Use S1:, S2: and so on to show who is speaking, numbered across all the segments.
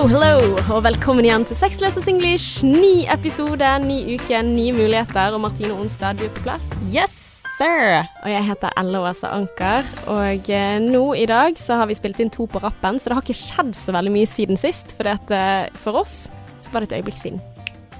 S1: Hello, hello, og velkommen igjen til Sexløses English. Ny episode, ny uke, nye muligheter. Og Martine Onstad, du er på plass.
S2: Yes, sir!
S1: Og jeg heter Ella Åse Anker. Og eh, nå i dag så har vi spilt inn to på rappen, så det har ikke skjedd så veldig mye siden sist. For det at, for oss så var det et øyeblikk siden.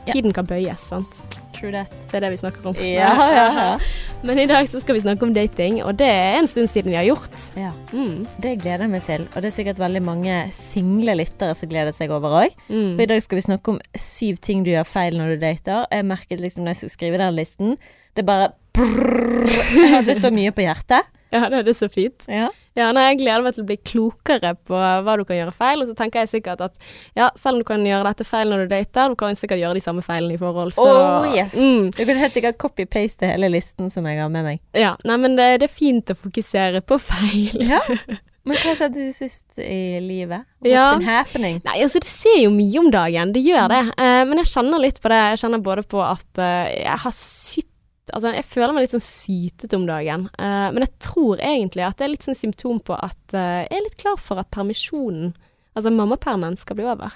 S1: Tiden kan bøyes, sant.
S2: True that.
S1: Det er det vi snakker om.
S2: Ja, ja, ja.
S1: Men i dag så skal vi snakke om dating, og det er en stund siden vi har gjort.
S2: Ja,
S1: Mm.
S2: det gleder jeg meg til. Og det er sikkert veldig mange single lyttere som gleder seg over òg.
S1: Mm.
S2: For i dag skal vi snakke om syv ting du gjør feil når du dater. Jeg merket liksom når jeg skulle skrive den listen, det bare brrr, Jeg hadde så mye på hjertet.
S1: Ja, det er det så fint.
S2: Ja.
S1: Ja, nei, jeg gleder meg til å bli klokere på hva du kan gjøre feil. Og så tenker jeg sikkert at ja, selv om du kan gjøre dette feil når du dater, du kan sikkert gjøre de samme feilene i forhold. Så,
S2: Oh yes!
S1: Mm,
S2: Du kan helt sikkert copy-paste hele listen som jeg har med meg.
S1: ja, nei, men det, det er fint å fokusere på feil.
S2: Ja. Men hva skjedde sist i livet? What's
S1: Ja.
S2: been happening?
S1: Nei, altså det skjer jo mye om dagen, det gjør det. Uh, men jeg kjenner litt på det. Jeg kjenner både på at uh, jeg har sytt Altså, jeg føler meg litt sånn sytete om dagen. Uh, men jeg tror egentlig at det er litt sånn symptom på at uh, jeg er litt klar for at permisjonen, altså mammapermen, skal bli over.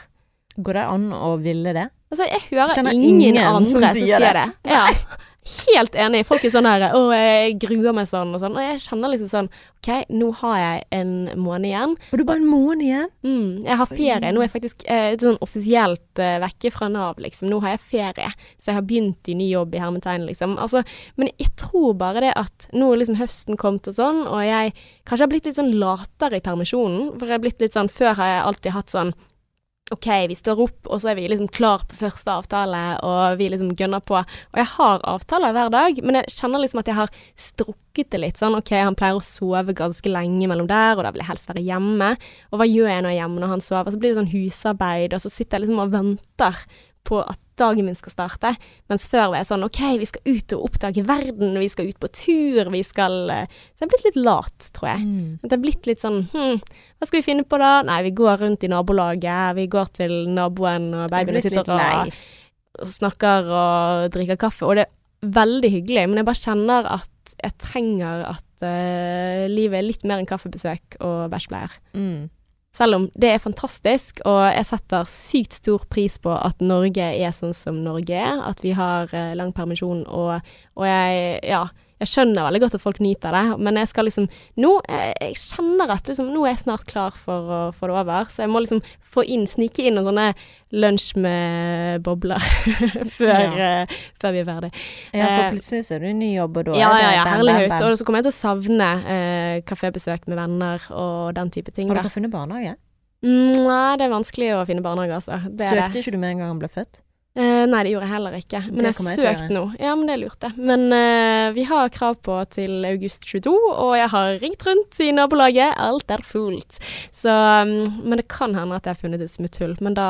S2: Går det an å ville det?
S1: Altså, jeg hører
S2: Kjenner
S1: ingen,
S2: ingen
S1: andre
S2: som
S1: som
S2: sier
S1: sier
S2: det.
S1: det. Ja. Helt enig. Folk er sånn her Å, jeg gruer meg sånn og sånn. Og jeg kjenner liksom sånn OK, nå har jeg en måned igjen.
S2: Var du bare en måned igjen?
S1: Mm, jeg har ferie. Nå er jeg faktisk eh, sånn offisielt eh, vekke fra Nav, liksom. Nå har jeg ferie. Så jeg har begynt i ny jobb i hermetegn, liksom. Altså, men jeg tror bare det at nå er liksom høsten kommet og sånn, og jeg kanskje har blitt litt sånn latere i permisjonen. For jeg har blitt litt sånn Før har jeg alltid hatt sånn OK, vi står opp, og så er vi liksom klar på første avtale, og vi liksom gønner på. Og jeg har avtaler hver dag, men jeg kjenner liksom at jeg har strukket det litt sånn. OK, han pleier å sove ganske lenge mellom der, og da vil jeg helst være hjemme. Og hva gjør jeg når jeg er hjemme når han sover? Så blir det sånn husarbeid, og så sitter jeg liksom og venter på at dagen min skal starte. Mens før var jeg sånn OK, vi skal ut og oppdage verden, vi skal ut på tur, vi skal eh, Så jeg er blitt litt lat, tror jeg. At det er blitt litt sånn hm, hva skal vi finne på da? Nei, vi går rundt i nabolaget, vi går til naboen, og babyene sitter og, og snakker og drikker kaffe. Og det er veldig hyggelig, men jeg bare kjenner at jeg trenger at uh, livet er litt mer enn kaffebesøk og bæsjbleier.
S2: Mm.
S1: Selv om det er fantastisk, og jeg setter sykt stor pris på at Norge er sånn som Norge er. At vi har eh, lang permisjon, og, og jeg, ja, jeg skjønner veldig godt at folk nyter det. Men jeg skal liksom Nå jeg, jeg kjenner at liksom, nå er jeg snart klar for å få det over. Så jeg må liksom få inn, snike inn noen sånne lunsj med bobler før, eh, før vi er ferdig.
S2: Ja, for
S1: Eh,
S2: plutselig så er du ny jobb, og da
S1: Ja,
S2: er det
S1: ja, ja, herlig
S2: bam,
S1: høyt. Og så kommer jeg til å savne eh, kafébesøk med venner og den type ting.
S2: Har dere funnet barnehage?
S1: Nei, det er vanskelig å finne barnehage, altså. Det
S2: Søkte ikke du med en gang han ble født?
S1: Eh, nei, det gjorde jeg heller ikke. Men jeg
S2: har
S1: søkte nå. Ja, men det lurte jeg. Men eh, vi har krav på til august 22, og jeg har ringt rundt i nabolaget. Alt er fullt. Så um, Men det kan hende at jeg har funnet et smutthull. Men da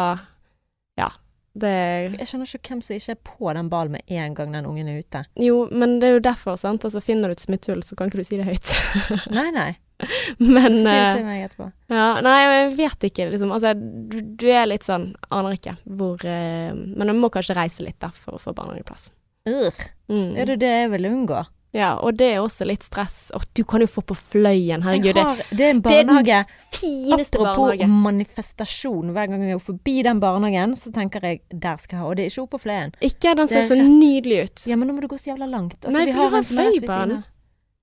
S1: Ja. Det
S2: Jeg skjønner ikke hvem som ikke er på den ballen med en gang den ungen er ute.
S1: Jo, men det er jo derfor, sant. Altså, finner du et smutthull, så kan ikke du si det høyt.
S2: Nei, nei.
S1: men
S2: det til meg etterpå.
S1: Ja, nei, jeg vet ikke, liksom. Altså, du, du er litt sånn Aner ikke hvor uh, Men du må kanskje reise litt, da, for å få barnehageplass.
S2: Urr.
S1: Mm.
S2: Er det det jeg vil unngå?
S1: Ja, og det er også litt stress. Og du kan jo få på Fløyen, herregud. Det
S2: har, det er en
S1: det den
S2: barnehage.
S1: fineste
S2: Apropos
S1: barnehage.
S2: manifestasjon. Hver gang jeg går forbi den barnehagen, så tenker jeg der skal jeg ha. Og det er ikke oppe på Fløyen.
S1: Ikke, den ser
S2: er
S1: så nydelig ut.
S2: Ja, men nå må du gå så jævla langt. Altså,
S1: Nei,
S2: vi
S1: for
S2: har
S1: du har
S2: en som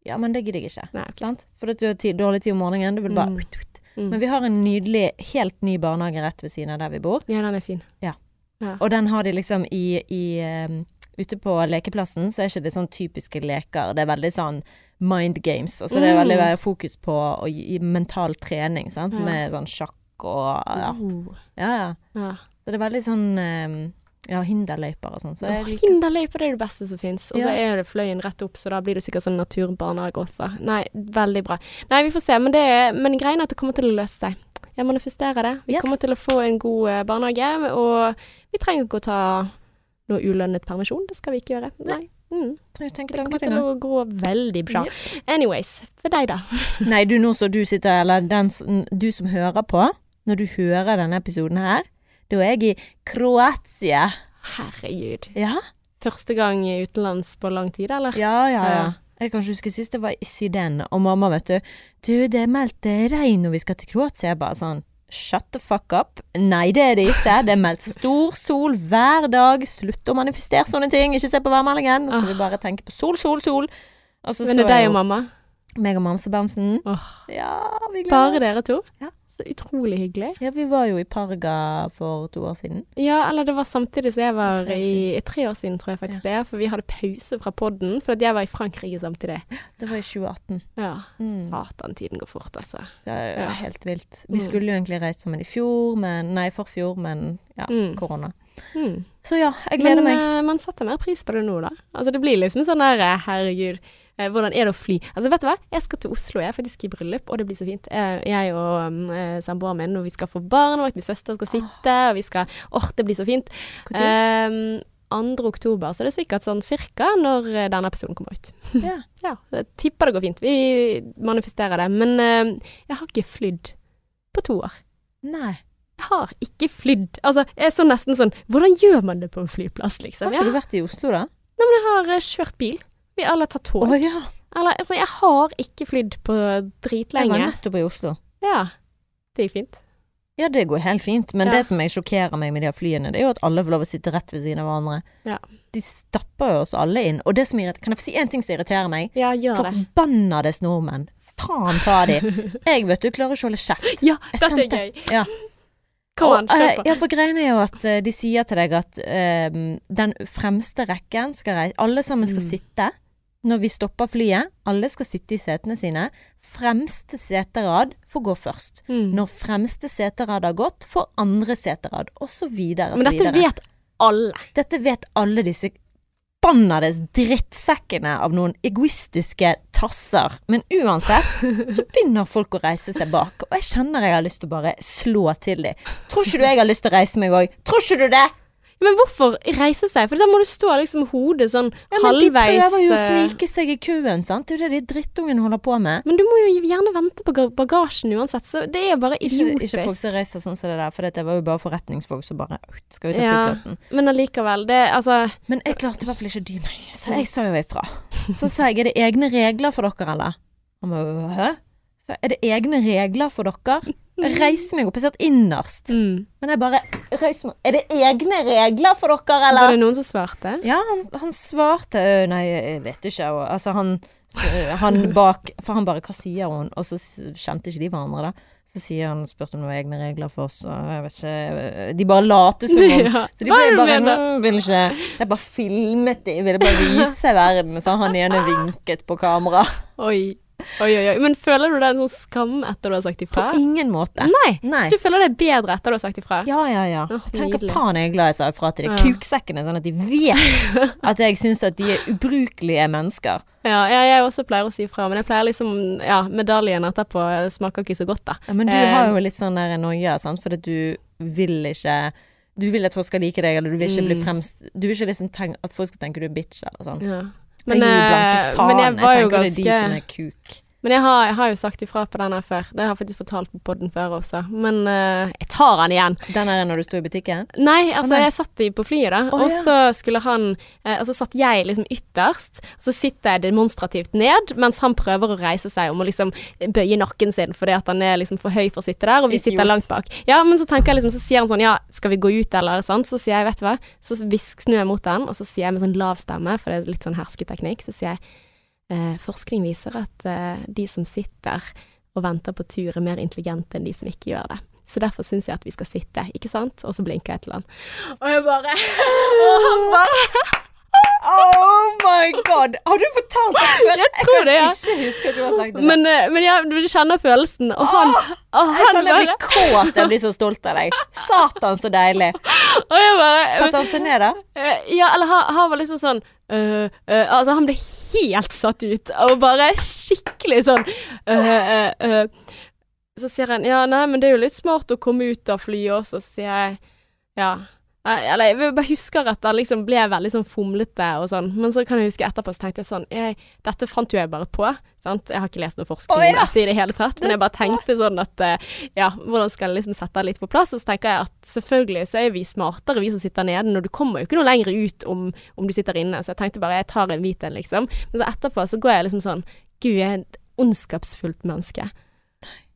S2: Ja, men det gidder jeg ikke.
S1: Nei, okay.
S2: Sant? For du har tid, dårlig tid om morgenen. Du vil bare
S1: Mm.
S2: ut, ut.
S1: Mm.
S2: Men vi har en nydelig, helt ny barnehage rett ved siden av der vi bor.
S1: Ja, den er fin.
S2: Ja.
S1: Ja.
S2: Og den har de liksom i, i um, Ute på lekeplassen så er ikke det sånn typiske leker. Det er veldig sånn mind games. Altså det er veldig
S1: Mm.
S2: veldig fokus på å gi mental trening, sant.
S1: Ja.
S2: Med sånn sjakk og ja.
S1: Uh.
S2: ja. Så det er veldig sånn ehm, ja, hinderløyper og sånn. Så jeg
S1: Hinderløyper er det beste som fins. Og så
S2: Ja.
S1: er det Fløyen rett opp, så da blir det sikkert sånn naturbarnehage også. Nei, veldig bra. Nei, vi får se. Men, det men greien er at det kommer til å løse seg. Jeg manifesterer det. Vi
S2: Yes.
S1: kommer til å få en god eh, barnehage, og vi trenger ikke å ta noe ulønnet permisjon. Det skal vi ikke gjøre. Nei. Mm. Det kommer til å gå veldig bra. Anyways, for deg, da.
S2: Nei, du nå som du sitter, eller den, du som hører på, når du hører denne episoden her, da er jeg i Kroatia.
S1: Herregud.
S2: Ja?
S1: Første gang utenlands på lang tid, eller?
S2: Ja, ja, ja. Jeg kan ikke huske sist jeg var i Syden, og mamma, vet du Du, det er meldt eh, regn når vi skal til Kroatia. Jeg bare sånn Shut the fuck up. Nei, det er det ikke. Det er meldt stor sol hver dag. Slutt å manifestere sånne ting. Ikke se på værmeldingen. Nå skal vi bare tenke på sol, sol, sol. Så
S1: Men det er deg og mamma?
S2: meg og Mamsebamsen.
S1: Oh.
S2: Ja, vi gleder
S1: bare dere to?
S2: Ja.
S1: Så utrolig hyggelig.
S2: Ja, vi var jo i Parga for to år siden.
S1: Ja, eller det var samtidig som jeg var
S2: Tre
S1: i Tre år siden, tror jeg faktisk det. For vi hadde pause fra podden, for at jeg var i Frankrike samtidig.
S2: Det var i 2018.
S1: Ja.
S2: Mm.
S1: Satan, tiden går fort, altså.
S2: Det er jo
S1: Ja.
S2: helt vilt. Vi
S1: Mm.
S2: skulle jo egentlig reist sammen i fjor, men Nei, forfjor, men ja,
S1: Mm.
S2: korona.
S1: Mm.
S2: Så ja, jeg gleder
S1: Men
S2: meg.
S1: Men man setter mer pris på det nå, da. Altså det blir liksom sånn der eh, herregud, eh, hvordan er det å fly? Altså vet du hva, jeg skal til Oslo, jeg er faktisk i bryllup, og det blir så fint. Eh, jeg og um, eh, samboeren min, og vi skal få barn, og min søster skal sitte, og vi skal Åh, det blir så fint. Um, 2. oktober, så det er sikkert sånn cirka når eh, denne episoden kommer ut.
S2: Ja.
S1: Ja, jeg tipper det går fint. Vi manifesterer det. Men uh, jeg har ikke flydd på to år.
S2: Nei.
S1: Jeg har ikke flydd. Altså, jeg er så nesten sånn Hvordan gjør man det på en flyplass, liksom?
S2: Har ikke du vært i Oslo, da?
S1: Nei, men jeg har uh, kjørt bil. Vi alle tar tog.
S2: Oh, ja.
S1: Eller, altså, jeg har ikke flydd på
S2: Jeg var
S1: dritlenge.
S2: nettopp i Oslo.
S1: Ja. Det gikk fint.
S2: Ja, det går helt fint, men
S1: Ja.
S2: det som jeg sjokkerer meg med de her flyene, det er jo at alle får lov å sitte rett ved siden av hverandre.
S1: Ja.
S2: De stapper jo oss alle inn. Og det som irriterer Kan jeg få si en ting som irriterer meg?
S1: Ja, gjør det.
S2: Forbannades nordmenn. Faen ta de. Jeg vet du klarer ikke å holde kjeft.
S1: Ja,
S2: Jeg
S1: dette er gøy.
S2: Ja.
S1: Kom an,
S2: eh,
S1: kjør på.
S2: Ja, for greiene er jo at eh, de sier til deg at um, den fremste rekken skal reise Alle sammen skal
S1: Mm.
S2: sitte når vi stopper flyet. Alle skal sitte i setene sine. Fremste seterad får gå først.
S1: Mm.
S2: Når fremste seterad har gått, får andre seterad, og
S1: Men dette
S2: videre.
S1: vet alle.
S2: Dette vet alle disse bannades drittsekkene av noen egoistiske tasser. Men uansett, så begynner folk å reise seg bak. Og jeg kjenner jeg har lyst til å bare slå til dem. Tror ikke du jeg har lyst til å reise meg òg? Tror ikke du det?
S1: Men hvorfor reise seg? For da må du stå liksom hodet sånn
S2: Ja, men de prøver jo å
S1: eh,
S2: snike seg i køen, sant. Det er jo det de drittungene holder på med.
S1: Men du må jo gjerne vente på bagasjen uansett, så det er jo bare idiotisk.
S2: ikke folk som reiser sånn som det der, for det var jo bare forretningsfolk som bare «Ut, Skal vi ta
S1: Ja.
S2: flyplassen?
S1: Men allikevel, det altså
S2: Men jeg klarte i hvert fall ikke å dy meg, så jeg sa jo ifra. Så sa jeg er det egne regler for dere, eller? Han bare hæ? Så er det egne regler for dere? Jeg reiste meg opp, jeg satt innerst.
S1: mm.
S2: Men jeg bare reiste meg Er det egne regler for dere, eller?
S1: Var det noen som svarte?
S2: Ja, han, han svarte «Øh, Nei, jeg vet ikke. Og, altså, han, han bak For han bare Hva sier hun? Og så kjente ikke de hverandre, da. Så sier han spurte om det var egne regler for oss, og jeg vet ikke De bare later som om
S1: Ja,
S2: så de ble bare? «Mm, vil ikke Jeg bare filmet de, ville bare vise verden. Så han ene vinket på kamera.
S1: Oi. Oi, oi, oi. Men føler du er en sånn skam etter du har sagt ifra?
S2: På ingen måte.
S1: Nei.
S2: Nei.
S1: Så du føler deg bedre etter du har sagt ifra?
S2: Ja, ja, ja.
S1: Oh,
S2: Tenk hva faen jeg er glad jeg sa ifra til de
S1: Ja.
S2: kuksekkene, sånn at de vet at jeg syns at de er ubrukelige mennesker.
S1: Ja, ja, jeg også pleier å si ifra, men jeg pleier liksom Ja, medaljen etterpå smaker ikke så godt, da.
S2: Ja, men du
S1: Eh.
S2: har jo litt sånn der noia, sant, fordi du vil ikke Du vil at folk skal like deg, eller du vil ikke bli
S1: Mm.
S2: fremst Du vil ikke liksom tenke at folk skal tenke du er bitch, eller sånn.
S1: Ja.
S2: Gir
S1: eh, men jeg var jo
S2: ganske det er de som er kuk.
S1: Men jeg har, jeg har jo sagt ifra på den her før. Det har jeg faktisk fortalt på podden før også. Men uh, jeg tar den igjen.
S2: Den er når du sto i butikken?
S1: Nei, altså
S2: nei.
S1: jeg satt på flyet da,
S2: Oh,
S1: og
S2: ja.
S1: så skulle han uh, Og så satt jeg liksom ytterst, og så sitter jeg demonstrativt ned, mens han prøver å reise seg om å liksom bøye nakken sin fordi at han er liksom for høy for å sitte der, og vi sitter langt bak. Ja, men så tenker jeg liksom, så sier han sånn ja, skal vi gå ut eller sant? Så sier jeg vet du hva, så hvisk, snur jeg mot han, og så sier jeg med sånn lav stemme, for det er litt sånn hersketeknikk, så sier jeg eh, forskning viser at eh, de som sitter og venter på tur er mer intelligente enn de som ikke gjør det. Så derfor syns jeg at vi skal sitte, ikke sant? Og så blinker jeg til han. Og jeg bare Og han bare
S2: Oh my god! Har du fortalt det før?
S1: Jeg tror det, ja.
S2: kan ikke huske at du har sagt det.
S1: Men, eh, men ja, du kjenner følelsen. Og han, og
S2: jeg kjenner jeg blir kåt, jeg blir så stolt av deg. Satan, så deilig.
S1: Og jeg bare
S2: Satte han seg ned, da?
S1: Eh, Ja, eller han, han var liksom sånn øh, Altså, han ble helt satt ut, og bare skikkelig sånn øh. Så sier han ja, nei, men det er jo litt smart å komme ut av flyet også, så sier jeg ja. Eller jeg bare husker at det liksom ble veldig sånn fomlete og sånn, men så kan jeg huske etterpå så tenkte jeg sånn jeg, Dette fant jo jeg bare på, sant. Jeg har ikke lest noe forskning om dette i det hele tatt, men jeg bare tenkte sånn at eh, ja, hvordan skal jeg liksom sette det litt på plass? Og så tenker jeg at selvfølgelig så er vi smartere, vi som sitter nede, når du kommer jo ikke noe lenger ut om, om du sitter inne, så jeg tenkte bare jeg tar en hvit en, liksom. Men så etterpå så går jeg liksom sånn Gud, jeg er et ondskapsfullt menneske.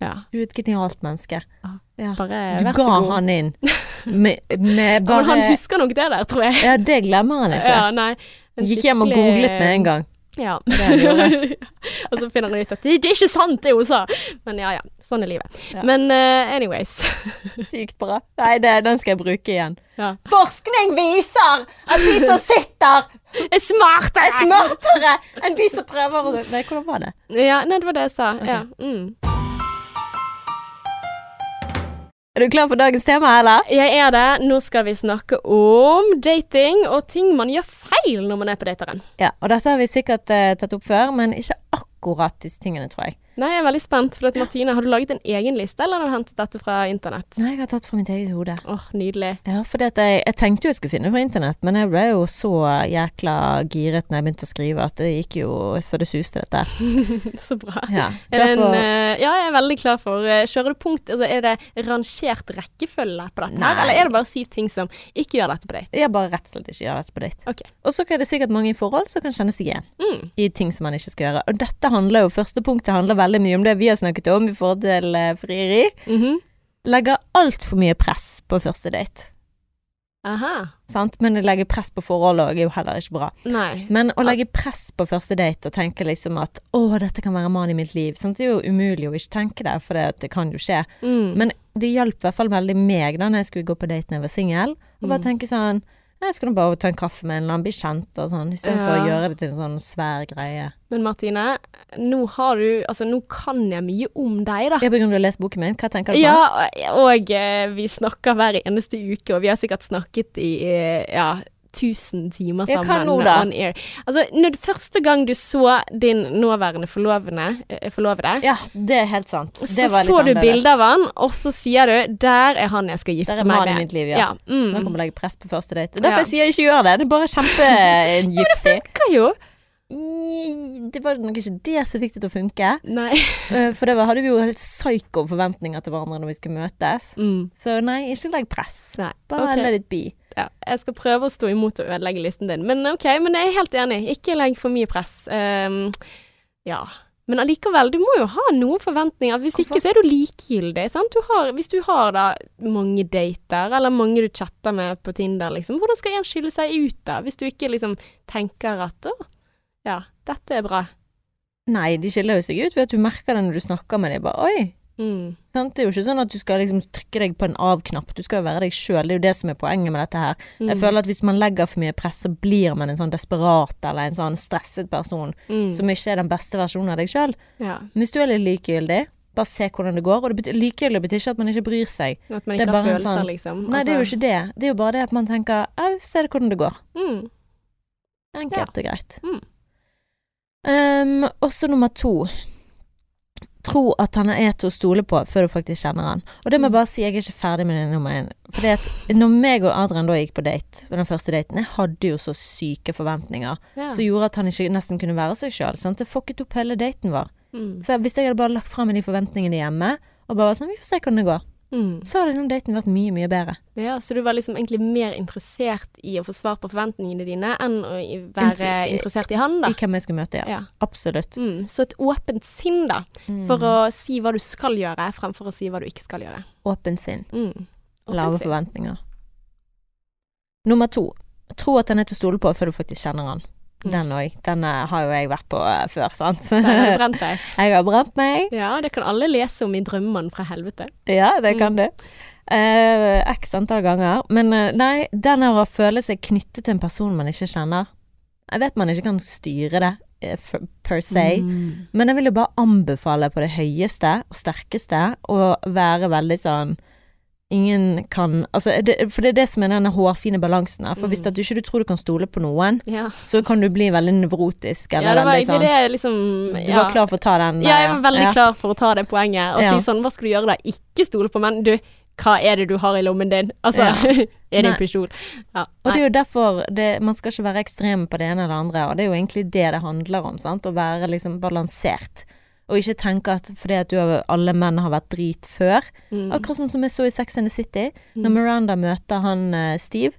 S1: Ja.
S2: Du er et genialt menneske.
S1: Ja. Bare
S2: Du ga han inn med, med
S1: Ja, han husker nok det der, tror jeg.
S2: Ja, det glemmer han ikke.
S1: Ja, nei.
S2: Gikk hjem og googlet med en gang.
S1: Ja.
S2: Det
S1: og så finner han ut at det, det er ikke sant, det hun sa. Men ja ja, sånn er livet.
S2: Ja.
S1: Men uh, anyways.
S2: Sykt bra. Nei, det, den skal jeg bruke igjen.
S1: Ja.
S2: Forskning viser at de som sitter,
S1: Er smartere!
S2: er smartere enn de som prøver å Nei, hvordan var det?
S1: Ja, nei, det var det jeg sa. Ja. Mm.
S2: Er du klar for dagens tema, eller?
S1: Jeg er det. Nå skal vi snakke om dating og ting man gjør feil når man er på dateren.
S2: Ja, og dette har vi sikkert uh, tatt opp før, men ikke akkurat disse tingene, tror jeg.
S1: Nei, jeg er veldig spent. For at Martine, har du laget en egen liste, eller har du hentet dette fra internett?
S2: Nei, jeg har tatt fra mitt eget hode.
S1: Åh, nydelig.
S2: Ja, for jeg, jeg tenkte jo jeg skulle finne det på internett, men jeg ble jo så jækla giret når jeg begynte å skrive at det gikk jo så det suste, dette.
S1: Så bra.
S2: Ja, klar
S1: det en, eh, ja, jeg er veldig klar for uh, Kjører du punkt altså, Er det rangert rekkefølge på dette her, eller er det bare syv ting som ikke gjør dette på date?
S2: Jeg bare rett og slett ikke gjør dette på date.
S1: Ok.
S2: Og så er det sikkert mange i forhold som kan kjenne seg igjen
S1: Mm.
S2: i ting som man ikke skal gjøre. Og dette handler jo, første punktet handler veldig mye om det vi har snakket om i forhold til frieri, frieri.
S1: -hmm.
S2: Legger altfor mye press på første date.
S1: Aha.
S2: Sant? Men å legge press på forholdet òg er jo heller ikke bra.
S1: Nei.
S2: Men å legge press på første date og tenke liksom at å, dette kan være mannen i mitt liv, sant? det er jo umulig å ikke tenke det, for det, det kan jo skje.
S1: Mm.
S2: Men det hjalp i hvert fall veldig meg da når jeg skulle gå på date når jeg var singel, og bare
S1: Mm.
S2: tenke sånn jeg skal bare ta en kaffe med en eller annen, bli kjent og sånn, istedenfor
S1: Ja.
S2: å gjøre det til en sånn svær greie.
S1: Men Martine, nå har du Altså, nå kan jeg mye om deg, da.
S2: Ja, på grunn av å lese boken min, hva tenker du på?
S1: Ja, og og vi snakker hver eneste uke, og vi har sikkert snakket i eh, ja, 1000 timer
S2: Ja,
S1: sammen.
S2: hva nå da?
S1: On air. Altså, når det første gang du så din nåværende eh, forlovede,
S2: Ja, det er helt sant.
S1: så
S2: Det var litt
S1: så du bilde av han, og så sier du 'der er han jeg skal gifte
S2: Der er
S1: meg
S2: mannen i
S1: med'.
S2: mitt liv, ja.
S1: mm.
S2: Snakk om å legge press på første date. Derfor
S1: Ja.
S2: jeg ikke gjør det. Det er bare kjempegiftig.
S1: Hva jo?
S2: det var nok ikke det som fikk det til å funke.
S1: Nei.
S2: Eh, For det var, hadde vi jo helt psyko forventninger til hverandre når vi skulle møtes.
S1: Mm.
S2: Så nei, ikke legg press.
S1: Nei.
S2: Bare
S1: okay.
S2: let it be.
S1: Ja, jeg skal prøve å stå imot og ødelegge listen din. Men ok, men jeg er helt enig. Ikke legg for mye press. Um, ja. Men allikevel, du må jo ha noen forventninger. Hvis ikke så er du likegyldig. Sant? Du har, hvis du har da mange dater, eller mange du chatter med på Tinder, liksom, hvordan skal en skille seg ut da? Hvis du ikke liksom tenker at å, ja, dette er bra.
S2: Nei, de skiller jo seg ut ved at du merker det når du snakker med dem. Bare oi.
S1: Mm.
S2: Sant? Det er jo ikke sånn at du skal liksom trykke deg på en av-knapp. Du skal jo være deg sjøl. Det er jo det som er poenget med dette her.
S1: Mm.
S2: Jeg føler at hvis man legger for mye press, så blir man en sånn desperat eller en sånn stresset person
S1: Mm.
S2: som ikke er den beste versjonen av deg sjøl.
S1: Ja.
S2: Men hvis du er litt likegyldig, bare se hvordan det går. Og det betyr, likegyldig betyr ikke at man ikke bryr seg.
S1: At man ikke har følelser,
S2: sånn-
S1: liksom.
S2: Nei, det er jo ikke det. Det er jo bare det at man tenker au, se hvordan det går.
S1: mm.
S2: Enkelt og greit.
S1: Mm.
S2: Um, også nummer to. Tro at han er til å stole på før du faktisk kjenner han. Og det må jeg bare si, jeg er ikke ferdig med det nummer én. Fordi at når meg og Adrian da gikk på date, den første daten, jeg hadde jo så syke forventninger
S1: Ja.
S2: som gjorde at han ikke nesten kunne være seg sjøl. Det fucket opp hele daten vår.
S1: Mm.
S2: Så hvis jeg hadde bare lagt frem de forventningene hjemme, og bare var sånn, vi får se hvordan det går,
S1: Mm.
S2: så hadde den daten vært mye, mye bedre.
S1: Ja, så du var liksom egentlig mer interessert i å få svar på forventningene dine enn å være
S2: Inter-
S1: interessert i han, da.
S2: I hvem jeg skal møte, ja.
S1: Ja.
S2: Absolutt.
S1: Mm, så et åpent sinn, da,
S2: Mm.
S1: for å si hva du skal gjøre, fremfor å si hva du ikke skal gjøre.
S2: Åpent sinn.
S1: Mm.
S2: Lave forventninger. Nummer to. Tro at han er til å stole på før du faktisk kjenner han.
S1: Mm.
S2: Den òg. Den eh, har jo jeg vært på eh, før, sant?
S1: Der har du brent deg.
S2: jeg har brent meg.
S1: Ja, det kan alle lese om i 'Drømmene fra helvete.
S2: Ja, det
S1: Mm.
S2: kan du. Eh, X antall ganger. Men nei, den er å føle seg knyttet til en person man ikke kjenner. Jeg vet man ikke kan styre det per se,
S1: Mm.
S2: men jeg vil jo bare anbefale på det høyeste og sterkeste å være veldig sånn Ingen kan Altså, det, for det er det som er denne hårfine balansen her. For hvis
S1: Mm.
S2: at du ikke du tror du kan stole på noen,
S1: Ja.
S2: så kan du bli veldig nevrotisk
S1: ja, det var
S2: veldig sånn
S1: det liksom
S2: Du var klar for å ta den
S1: Ja, jeg var veldig
S2: ja.
S1: klar for å ta det poenget og
S2: Ja.
S1: si sånn, hva skal du gjøre da? Ikke stole på, menn. du, hva er det du har i lommen din? Altså,
S2: Ja.
S1: er det en pistol? Ja.
S2: Og det er jo derfor det, man skal ikke være ekstrem på det ene eller andre, og det er jo egentlig det det handler om, sant. Å være liksom balansert. Og ikke tenke at fordi at du har, alle menn har vært drit før.
S1: Mm.
S2: Akkurat sånn som jeg så i Sex and the City. Når
S1: Mm.
S2: Miranda møter han eh, Steve,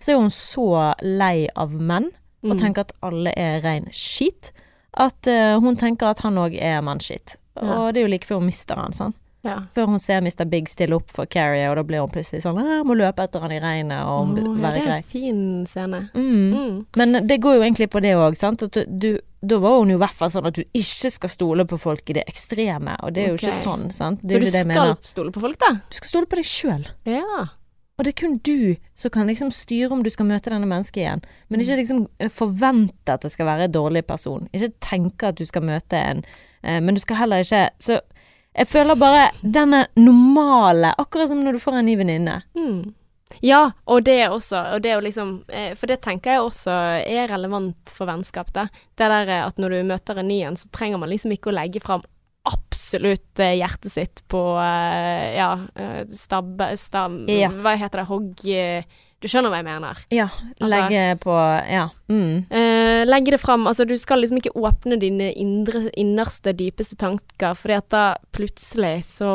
S2: så er hun så lei av menn, og
S1: Mm.
S2: tenker at alle er rein skit. At uh, hun tenker at han òg er mannskitt. og det er jo like før hun mister han, sånn.
S1: Ja.
S2: Før hun ser Mr. Big stille opp for Carrie, og da blir hun plutselig sånn 'Jeg må løpe etter han i regnet og
S1: ja,
S2: være
S1: det er
S2: grei'.
S1: en fin scene.
S2: Mm.
S1: Mm.
S2: Men det går jo egentlig på det òg, sant. At du, du, da var hun jo i hvert fall sånn at du ikke skal stole på folk i det ekstreme, og det er jo
S1: okay.
S2: ikke sånn, sant. Det
S1: Så du skal stole på folk, da?
S2: Du skal stole på deg sjøl.
S1: Ja.
S2: Og det er kun du som kan liksom styre om du skal møte denne mennesket igjen. Men
S1: Mm.
S2: ikke liksom eh, forvente at det skal være en dårlig person. Ikke tenke at du skal møte en, eh, men du skal heller ikke Så jeg føler bare denne normale, akkurat som når du får en ny venninne.
S1: Mm. Ja, og det også og det liksom, eh, For det tenker jeg også er relevant for vennskap. da. Det der eh, at når du møter en ny en, så trenger man liksom ikke å legge fram absolutt eh, hjertet sitt på ja, stabbe stab,
S2: Ja.
S1: Hva heter det? Hogg Du skjønner hva jeg mener.
S2: Ja,
S1: Altså-
S2: legge på Ja. Mm.
S1: Eh, legge det fram. Altså, du skal liksom ikke åpne dine indre, innerste, dypeste tanker, fordi at da plutselig så,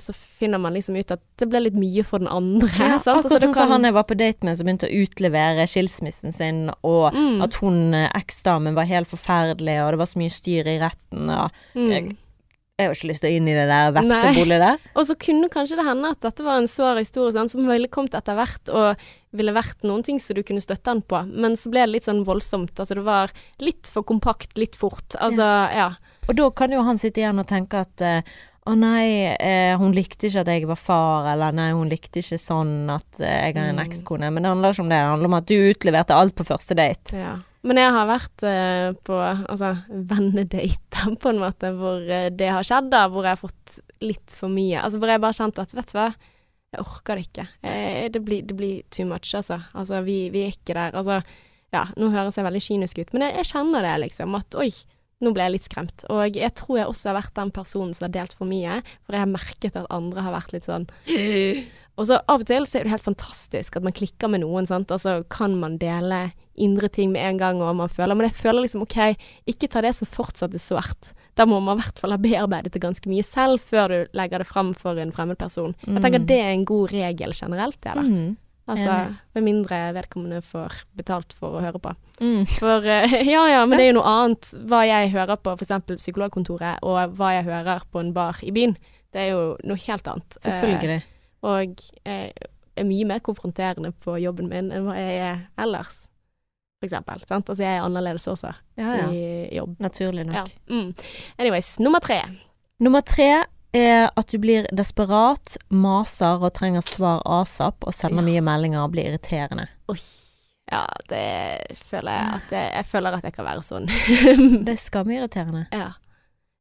S1: så finner man liksom ut at det ble litt mye for den andre.
S2: Ja,
S1: sant?
S2: akkurat
S1: Altså,
S2: sånn som
S1: kan-
S2: han jeg var på date med, som begynte å utlevere skilsmissen sin, og
S1: Mm.
S2: at hun eh, eksdamen var helt forferdelig, og det var så mye styr i retten, og
S1: Mm.
S2: jeg, jeg har ikke lyst til å inn i det der vepsebolet der.
S1: Og så kunne kanskje det hende at dette var en sår historie sånn, som ville kommet etter hvert og ville vært noen ting som du kunne støtte han på, men så ble det litt sånn voldsomt. Altså det var litt for kompakt, litt fort. Altså, ja.
S2: Og da kan jo han sitte igjen og tenke at eh, å nei, eh, hun likte ikke at jeg var far, eller nei, hun likte ikke sånn at eh, jeg har en
S1: Mm.
S2: ekskone. Men det handler ikke om det, det handler om at du utleverte alt på første date.
S1: ja. Men jeg har vært eh, på altså, vennedater, på en måte, hvor eh, det har skjedd, da, hvor jeg har fått litt for mye. Altså hvor jeg bare kjente at, vet du hva, jeg orker det ikke. Eh, det, blir, det blir too much, altså. Altså, vi, vi er ikke der. Altså, ja, nå høres jeg veldig kynisk ut, men jeg, jeg kjenner det, liksom. At oi, nå ble jeg litt skremt. Og jeg tror jeg også har vært den personen som har delt for mye, for jeg har merket at andre har vært litt sånn Og så av og til så er det helt fantastisk at man klikker med noen, sant. Altså kan man dele indre ting med en gang, og man føler Men jeg føler liksom OK, ikke ta det som fortsatt er sårt. Da må man i hvert fall ha bearbeidet det ganske mye selv før du legger det fram for en fremmed person. Jeg tenker
S2: at
S1: det er en god regel generelt, det, da.
S2: Mm.
S1: Altså, med mindre vedkommende får betalt for å høre på.
S2: Mm.
S1: For eh, ja ja, men det er jo noe annet hva jeg hører på f.eks. psykologkontoret, og hva jeg hører på en bar i byen. Det er jo noe helt annet. Eh,
S2: Selvfølgelig.
S1: og jeg er mye mer konfronterende på jobben min enn hva jeg er ellers, for eksempel. Sant? Altså jeg er annerledes også
S2: Ja, ja.
S1: i jobb.
S2: Naturlig nok.
S1: Ja. Mm. Anyways, nummer tre.
S2: Nummer tre er at du blir desperat, maser og trenger svar asap, og sender mye meldinger og blir irriterende.
S1: Oi. Ja, det føler jeg at jeg, jeg føler at jeg kan være sånn.
S2: Det er skammeirriterende.
S1: ja.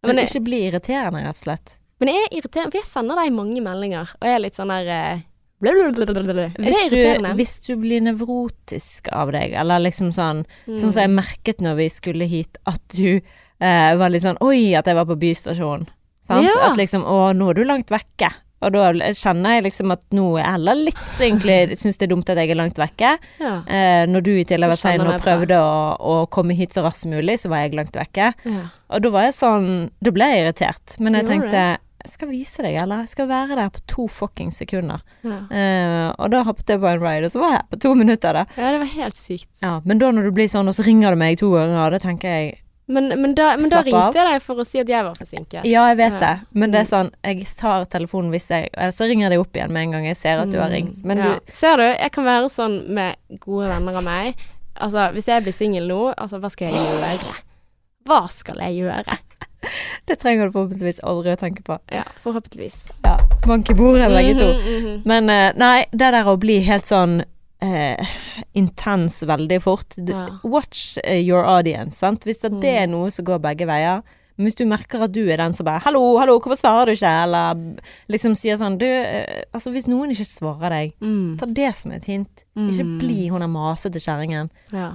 S2: Men
S1: Men,
S2: ikke bli irriterende, rett og slett.
S1: men jeg er irriterende, for jeg sender deg mange meldinger, og jeg er litt sånn der eh, blablabla. Det
S2: Hvis du, hvis du blir nevrotisk av deg, eller liksom sånn
S1: Mm.
S2: Sånn som jeg merket når vi skulle hit, at du eh, var litt sånn Oi, at jeg var på bystasjonen. Sant?
S1: Ja.
S2: At liksom Å, nå er du langt vekke. Og da kjenner jeg liksom at nå er jeg heller litt så egentlig syns det er dumt at jeg er langt vekke.
S1: Ja.
S2: Eh, når du i tillegg var sein og prøvde å, å komme hit så raskt som mulig, så var jeg langt vekke.
S1: ja.
S2: Og da var jeg sånn Da ble jeg irritert. Men jeg
S1: tenkte
S2: tenkte jeg skal vise deg, eller? Jeg skal være der på to fuckings sekunder.
S1: Ja.
S2: Uh, og da hoppet jeg på en ride, og så var jeg her på to minutter. Da.
S1: ja, det var helt sykt.
S2: Ja, men da når du blir sånn, og så ringer du meg to ganger, da tenker jeg
S1: Men, men, da, men da ringte jeg deg for å si at jeg var forsinket.
S2: Ja, jeg vet
S1: Ja.
S2: det, men det er
S1: Mm.
S2: sånn Jeg tar telefonen hvis jeg eh, Så ringer jeg deg opp igjen med en gang jeg ser at du har
S1: Mm,
S2: ringt. Men
S1: ja.
S2: du
S1: Ser du, jeg kan være sånn med gode venner av meg. Altså, hvis jeg blir singel nå, altså, hva skal jeg gjøre? Hva skal jeg gjøre?
S2: Det trenger du forhåpentligvis aldri å tenke på.
S1: Ja, forhåpentligvis.
S2: Ja, Bank i bordet, begge to.
S1: Mhm, mhm.
S2: Men eh, nei, det der å bli helt sånn eh, intens veldig fort
S1: Ja.
S2: Watch eh, your audience, sant. Hvis det
S1: Mm.
S2: er noe som går begge veier. Men hvis du merker at du er den som bare 'Hallo, hallo, hvorfor svarer du ikke?' Eller liksom sier sånn Du, eh, altså hvis noen ikke svarer deg,
S1: Mm.
S2: ta det som et hint. Ikke
S1: Mm.
S2: bli hun der masete kjerringen.
S1: Ja.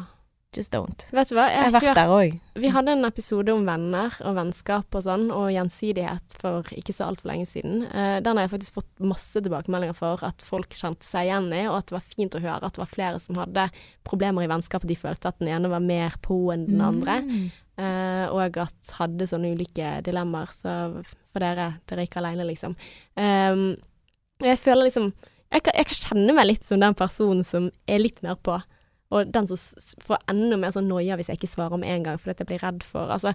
S2: Just don't.
S1: Vet du hva,
S2: Jeg har
S1: jeg
S2: vært
S1: har hørt
S2: der òg.
S1: Vi hadde en episode om venner og vennskap og sånn, og gjensidighet for ikke så altfor lenge siden. Uh, den har jeg faktisk fått masse tilbakemeldinger for at folk kjente seg igjen i, og at det var fint å høre at det var flere som hadde problemer i vennskap, og de følte at den ene var mer på enn den andre.
S2: Mm.
S1: Eh, og at hadde sånne ulike dilemmaer. Så for dere, dere er ikke aleine, liksom. Um, og jeg føler liksom jeg kan, jeg kan kjenne meg litt som den personen som er litt mer på. Og den som får enda mer sånn noia hvis jeg ikke svarer med en gang, fordi jeg blir redd for Altså,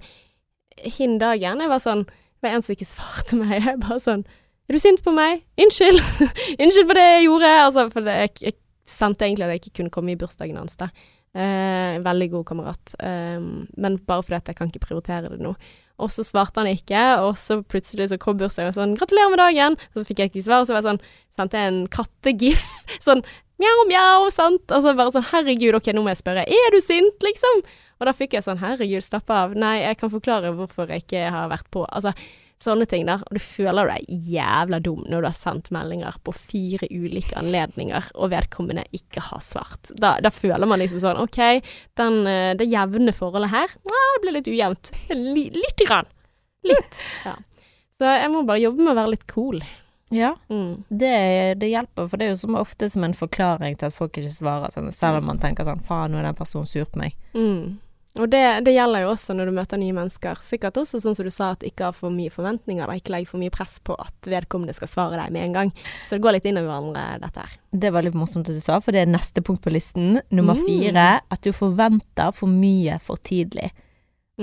S1: hin dagen jeg var sånn Det var en som ikke svarte meg. Jeg bare sånn Er du sint på meg? Unnskyld! Unnskyld for det jeg gjorde! Altså, for det, jeg, jeg sendte egentlig at jeg ikke kunne komme i bursdagen hans, da. Eh, veldig god kamerat. Eh, men bare fordi at jeg kan ikke prioritere det nå. Og så svarte han ikke, og så plutselig så kom bursdagen og sånn 'Gratulerer med dagen!' Og så fikk jeg ikke svar, og så var jeg sånn, sendte jeg en kattegif. Sånn mjau, mjau, sant? Og så bare sånn 'Herregud, ok, nå må jeg spørre. Er du sint?' liksom. Og da fikk jeg sånn 'Herregud, slapp av. Nei, jeg kan forklare hvorfor jeg ikke har vært på.' Altså, sånne ting der. Og du føler deg jævla dum når du har sendt meldinger på fire ulike anledninger, og vedkommende ikke har svart. Da, da føler man liksom sånn OK, den, eh, det jevne forholdet her, det blir litt ujevnt. L lite grann. Litt. Ja. Så jeg må bare jobbe med å være litt cool.
S2: Ja,
S1: Mm.
S2: det, det hjelper, for det er jo som ofte som en forklaring til at folk ikke svarer, sånn, selv om man tenker sånn faen, nå er den personen sur på meg.
S1: Mm. Og det, det gjelder jo også når du møter nye mennesker. Sikkert også sånn som du sa, at ikke ha for mye forventninger. Da. Ikke legg for mye press på at vedkommende skal svare deg med en gang. Så det går litt inn i hverandre, dette her.
S2: Det var litt morsomt at du sa, for det er neste punkt på listen. Nummer
S1: Mm.
S2: fire, at du forventer for mye for tidlig.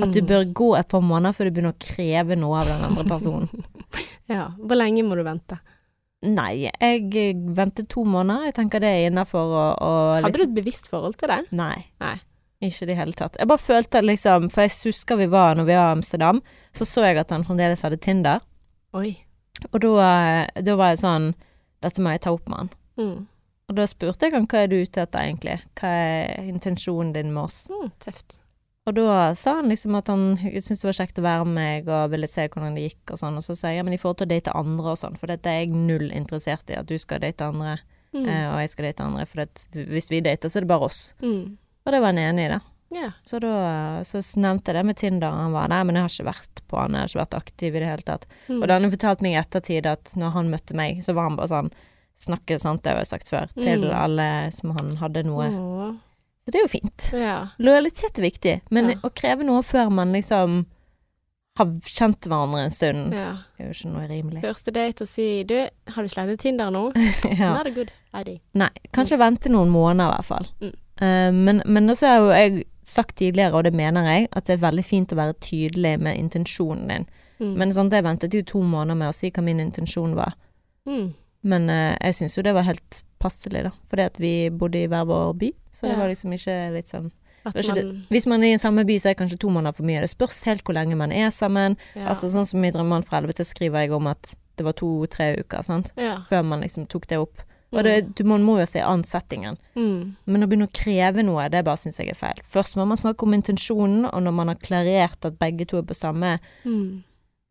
S2: At du
S1: Mm.
S2: bør gå et par måneder før du begynner å kreve noe av den andre personen.
S1: Ja. Hvor lenge må du vente?
S2: Nei, jeg venter ventet to måneder. Jeg tenker det er innafor å, å
S1: Hadde du et bevisst forhold til det?
S2: Nei.
S1: Nei.
S2: Ikke i det hele tatt. Jeg bare følte liksom For jeg husker vi var når vi var i Amsterdam, så så jeg at han fremdeles hadde Tinder.
S1: Oi.
S2: Og da, eh, da var jeg sånn Dette må jeg ta opp med han.
S1: Mm.
S2: Og da spurte jeg han hva er du ute etter egentlig? Hva er intensjonen din med oss?
S1: Mm, tøft.
S2: Og da sa han liksom at han syntes det var kjekt å være med meg og ville se hvordan det gikk og sånn. Og så sa jeg ja, men i forhold til å date andre og sånn, for dette er jeg null interessert i, at du skal date andre,
S1: Mm.
S2: eh, og jeg skal date andre, for at hvis vi dater, så er det bare oss.
S1: Mm.
S2: Og det var han enig i, da.
S1: Yeah.
S2: Så da så nevnte jeg det med Tinder, og han var nei, men jeg har ikke vært på han, jeg har ikke vært aktiv i det hele tatt.
S1: Mm.
S2: Og da han fortalte meg i ettertid at når han møtte meg, så var han bare sånn Snakke sant, det har jeg sagt før, til
S1: Mm.
S2: alle som han hadde noe.
S1: Åh.
S2: Så det er jo fint.
S1: Ja.
S2: Lojalitet er viktig, men
S1: Ja.
S2: å kreve noe før man liksom har kjent hverandre en stund,
S1: ja.
S2: er jo ikke noe rimelig.
S1: Første date og si du, har du slettet Tinder nå?
S2: ja.
S1: Not a good idea.
S2: Nei, kanskje vente noen måneder i hvert fall.
S1: Mm.
S2: Uh, men, men også har jo jeg sagt tidligere, og det mener jeg, at det er veldig fint å være tydelig med intensjonen din.
S1: Mm.
S2: Men sånn, jeg ventet jo to måneder med å si hva min intensjon var.
S1: mm.
S2: Men uh, jeg syns jo det var helt passelig, da. Fordi at vi bodde i hver vår by, så det
S1: Ja.
S2: var liksom ikke litt sånn ikke
S1: man
S2: Hvis man er i samme by, så er kanskje to måneder for mye. Det spørs helt hvor lenge man er sammen.
S1: ja.
S2: Altså sånn som i Drømmemann fra helvete skriver jeg om at det var to-tre uker, sant.
S1: ja.
S2: Før man liksom tok det opp. Og det, du, man må jo se an settingen.
S1: Mm.
S2: Men å begynne å kreve noe, det bare syns jeg er feil. Først må man snakke om intensjonen, og når man har klarert at begge to er på samme,
S1: Mm.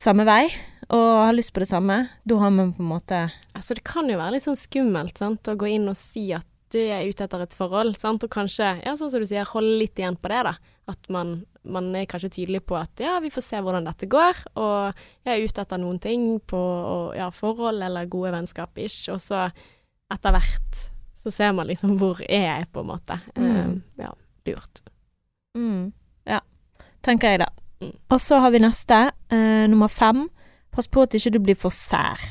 S2: samme vei, og har lyst på det samme, da har man på en måte
S1: Altså, det kan jo være litt sånn skummelt, sant, å gå inn og si at du er ute etter et forhold, sant, og kanskje, ja, sånn som du sier, holde litt igjen på det, da. At man, man er kanskje tydelig på at ja, vi får se hvordan dette går, og jeg er ute etter noen ting på ja, forhold eller gode vennskap, ish, og så etter hvert så ser man liksom hvor er jeg, på en måte.
S2: Mm.
S1: Uh, ja, lurt.
S2: mm, Ja, tenker jeg da.
S1: Mm.
S2: Og så har vi neste, uh, nummer fem. Pass på at ikke du blir for sær.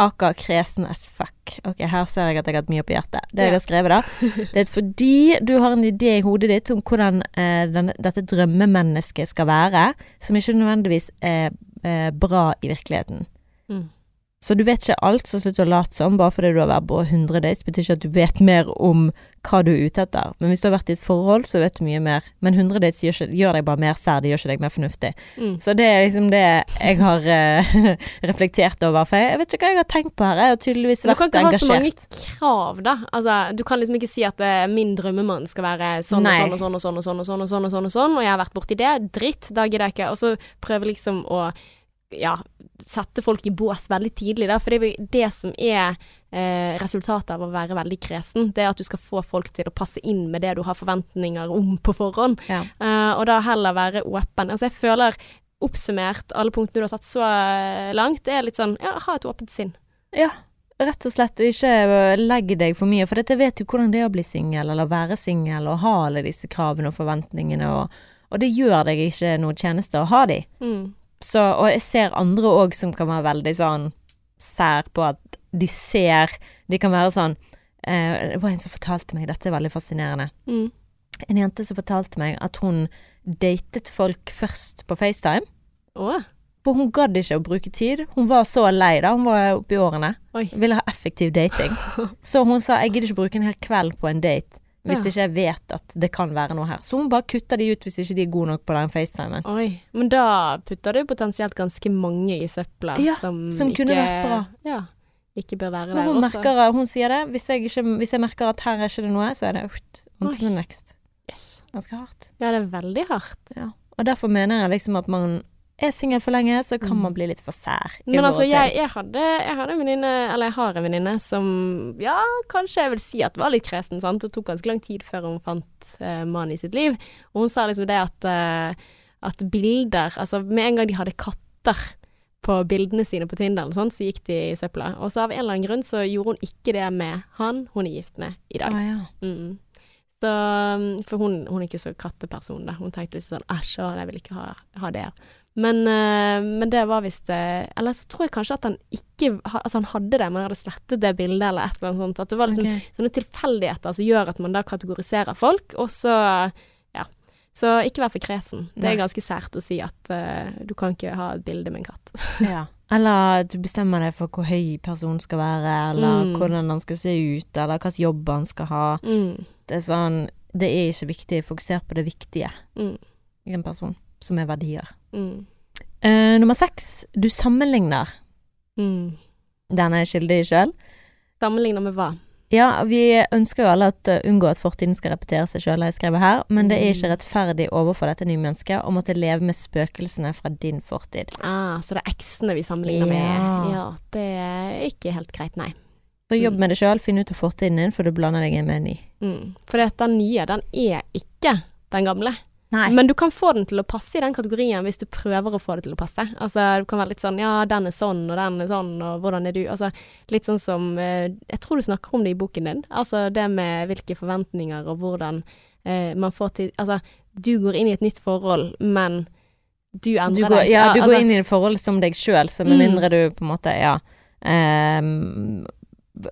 S2: Aka kresen as fuck. Ok, her ser jeg at jeg har hatt mye på hjertet. Det jeg har skrevet, da, det er fordi du har en idé i hodet ditt om hvordan eh, denne, dette drømmemennesket skal være, som ikke nødvendigvis er eh, bra i virkeligheten.
S1: Mm.
S2: Så du vet ikke alt, så slutt å late som. Bare fordi du har vært på 100 dates, betyr ikke at du vet mer om hva du er ute etter. Men hvis du har vært i et forhold, så vet du mye mer. Men 100 dates gjør, ikke, gjør deg bare mer sær, det gjør ikke deg mer fornuftig.
S1: Mm.
S2: Så det er liksom det jeg har uh, reflektert over. For jeg, vet ikke hva jeg har tenkt på her. Jeg har tydeligvis vært engasjert.
S1: Du kan ikke ha så mange krav, da. Altså, du kan liksom ikke si at uh, min drømmemann skal være sånn og sånn og sånn og sånn og sånn og sånn og sånn og sånn, og sånn, og jeg har vært borti det. Dritt, da gidder jeg ikke. Og så prøve liksom å ja, sette folk i bås veldig tidlig, da. For det er jo det som er eh, resultatet av å være veldig kresen. Det er at du skal få folk til å passe inn med det du har forventninger om på forhånd.
S2: Ja.
S1: Eh, og da heller være åpen. Altså jeg føler oppsummert alle punktene du har tatt så eh, langt, det er litt sånn ja, ha et åpent sinn.
S2: Ja, rett og slett. Og ikke legg legge deg for mye. For dette vet jo hvordan det er å bli singel, eller være singel, og ha alle disse kravene og forventningene. Og, og det gjør deg ikke noe tjeneste å ha de.
S1: Mm.
S2: Så, og jeg ser andre òg som kan være veldig sånn sær på at de ser De kan være sånn eh, Det var en som fortalte meg, dette er veldig fascinerende.
S1: Mm.
S2: En jente som fortalte meg at hun datet folk først på FaceTime.
S1: Oh.
S2: For hun gadd ikke å bruke tid. Hun var så lei da, hun var oppe i årene.
S1: Oi.
S2: Ville ha effektiv dating. Så hun sa jeg gidder ikke bruke en hel kveld på en date hvis
S1: Ja.
S2: ikke jeg vet at det kan være noe her. Så hun bare kutter de ut hvis ikke de er gode nok på den FaceTimen.
S1: Oi. Men da putter du potensielt ganske mange i søpla
S2: Ja,
S1: som,
S2: som kunne
S1: ikke,
S2: vært bra.
S1: Ja. Ikke bør være
S2: Men
S1: der
S2: hun,
S1: også.
S2: merker, hun sier det. Hvis jeg, ikke, hvis jeg merker at her er ikke det noe, så er det ut. On to the next.
S1: Yes.
S2: Ganske hardt.
S1: Ja, det er veldig hardt.
S2: Ja. Og derfor mener jeg liksom at man er singel for lenge, så kan
S1: Mm.
S2: man bli litt for sær.
S1: Men altså, jeg, jeg hadde, jeg hadde en venninne, eller jeg har en venninne, som ja, kanskje jeg vil si at var litt kresen, sant. Det tok ganske lang tid før hun fant uh, mannen i sitt liv. Og hun sa liksom det at, uh, at bilder Altså, med en gang de hadde katter på bildene sine på Tinder, og sånn, så gikk de i søpla. Og så av en eller annen grunn så gjorde hun ikke det med han hun er gift med i dag.
S2: Ah, ja.
S1: Mm. Så, um, for hun, hun er ikke så katteperson, da. Hun tenkte litt sånn æsj, jeg vil ikke ha, ha det. Men, eh, men det var visst eh, Eller så tror jeg kanskje at han ikke Altså, han hadde det, men hadde slettet det bildet eller et eller annet sånt. At det var liksom
S2: okay.
S1: sånne tilfeldigheter som gjør at man da kategoriserer folk, og så Ja. Så ikke vær for kresen. Det er ganske sært å si at uh, du kan ikke ha et bilde med en katt.
S2: Ja. Eller du bestemmer deg for hvor høy personen skal være, eller
S1: Mm.
S2: hvordan han skal se ut, eller hvilken jobb han skal ha.
S1: Mm.
S2: Det er sånn Det er ikke viktig. Fokuser på det viktige
S1: Mm.
S2: i en person, som er verdier.
S1: Mm.
S2: Eh, nummer seks. Du sammenligner.
S1: Mm.
S2: Den er skyldig i sjøl.
S1: Sammenligner med hva?
S2: Ja, vi ønsker jo alle at uh, unngå at fortiden skal repetere seg sjøl, har jeg skrevet her, men det er
S1: Mm.
S2: ikke rettferdig overfor dette nye mennesket å måtte leve med spøkelsene fra din fortid.
S1: Ah, så det er eksene vi sammenligner
S2: Ja.
S1: med. Ja, det er ikke helt greit, nei.
S2: Så jobb
S1: Mm.
S2: med det sjøl, finn ut av fortiden din, for du blander deg inn med en ny.
S1: Mm. For dette den nye, den er ikke den gamle.
S2: Nei.
S1: Men du kan få den til å passe i den kategorien hvis du prøver å få det til å passe. Altså, du kan være litt sånn ja, den er sånn, og den er sånn, og hvordan er du? Altså, litt sånn som eh, Jeg tror du snakker om det i boken din. Altså det med hvilke forventninger og hvordan eh, man får til Altså, du går inn i et nytt forhold, men du endrer
S2: Du går,
S1: deg.
S2: ja, du
S1: altså,
S2: går inn i et forhold som deg sjøl, så med
S1: Mm.
S2: mindre du på en måte Ja. ehm,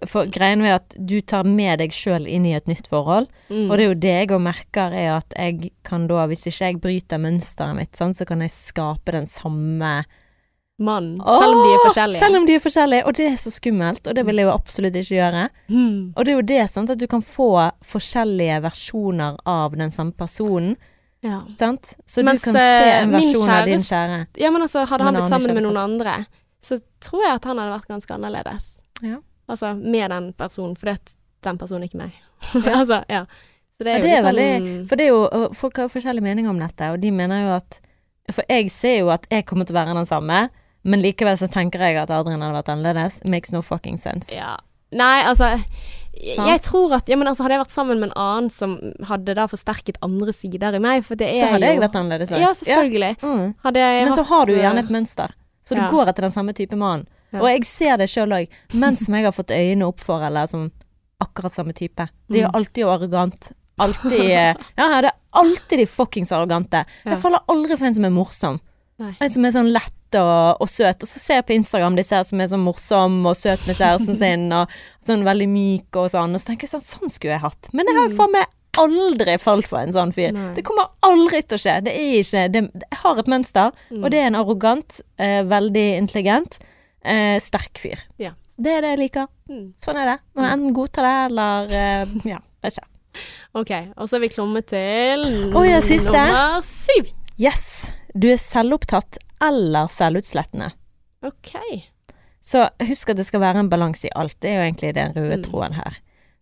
S2: for greien er at du tar med deg sjøl inn i et nytt forhold,
S1: mm,
S2: og det er jo det jeg òg merker, er at jeg kan da, hvis ikke jeg bryter mønsteret mitt, sånn, så kan jeg skape den samme
S1: mann. Selv om de er forskjellige.
S2: Selv om de er forskjellige, og det er så skummelt, og det vil jeg jo absolutt ikke gjøre.
S1: Mm.
S2: Og det er jo det, sant, at du kan få forskjellige versjoner av den samme personen,
S1: Ja.
S2: sant. Så
S1: Mens,
S2: du kan se
S1: eh,
S2: en
S1: versjon
S2: versjon av din kjære.
S1: Ja, men altså, hadde han blitt sammen med noen andre, så tror jeg at han hadde vært ganske annerledes.
S2: Ja.
S1: Altså, med den personen, for det, den personen er ikke meg.
S2: Ja.
S1: altså, ja. Så det er
S2: Ja, det er veldig
S1: sånn
S2: For det er jo Folk har forskjellige meninger om dette, og de mener jo at For jeg ser jo at jeg kommer til å være den samme, men likevel så tenker jeg at Adrian hadde vært annerledes. Makes no fucking sense.
S1: Ja. Nei, altså
S2: Sant?
S1: jeg tror at ja, men altså, Hadde jeg vært sammen med en annen som hadde da forsterket andre sider i meg, for det er
S2: Så hadde
S1: jo
S2: jeg vært annerledes òg.
S1: Ja, selvfølgelig.
S2: Mm.
S1: Hadde jeg
S2: Men så har du
S1: jo
S2: gjerne et mønster. Så du
S1: ja.
S2: går etter den samme type mann.
S1: Ja.
S2: Og jeg ser det sjøl òg. Menn som jeg har fått øynene opp for, eller som akkurat samme type. De er
S1: Mm.
S2: alltid arrogant. Alltid eh, Ja, det er alltid de fuckings arrogante. Jeg faller aldri for en som er morsom.
S1: Nei.
S2: En som er sånn lett og, og søt. Og så ser jeg på Instagram disse her som er sånn morsom og søt med kjæresten sin, og sånn veldig myk og sånn. Og så tenker jeg sånn, sånn skulle jeg hatt. Men jeg har jo faen meg aldri falt for en sånn fyr.
S1: Mm. Nei.
S2: Det kommer aldri til å skje. Det er ikke det, Jeg har et mønster,
S1: Mm.
S2: og det er en arrogant, eh, veldig intelligent, eh, sterk fyr.
S1: Ja.
S2: Det er det jeg liker.
S1: Mm.
S2: Sånn er det. Må enten godta det, eller eh, Ja, vet ikke.
S1: OK, og så er vi klommet til
S2: oh, ja, siste.
S1: nummer syv.
S2: Yes. Du er selvopptatt eller selvutslettende.
S1: OK.
S2: Så husk at det skal være en balanse i alt. Det er jo egentlig den røde
S1: Mm.
S2: tråden her.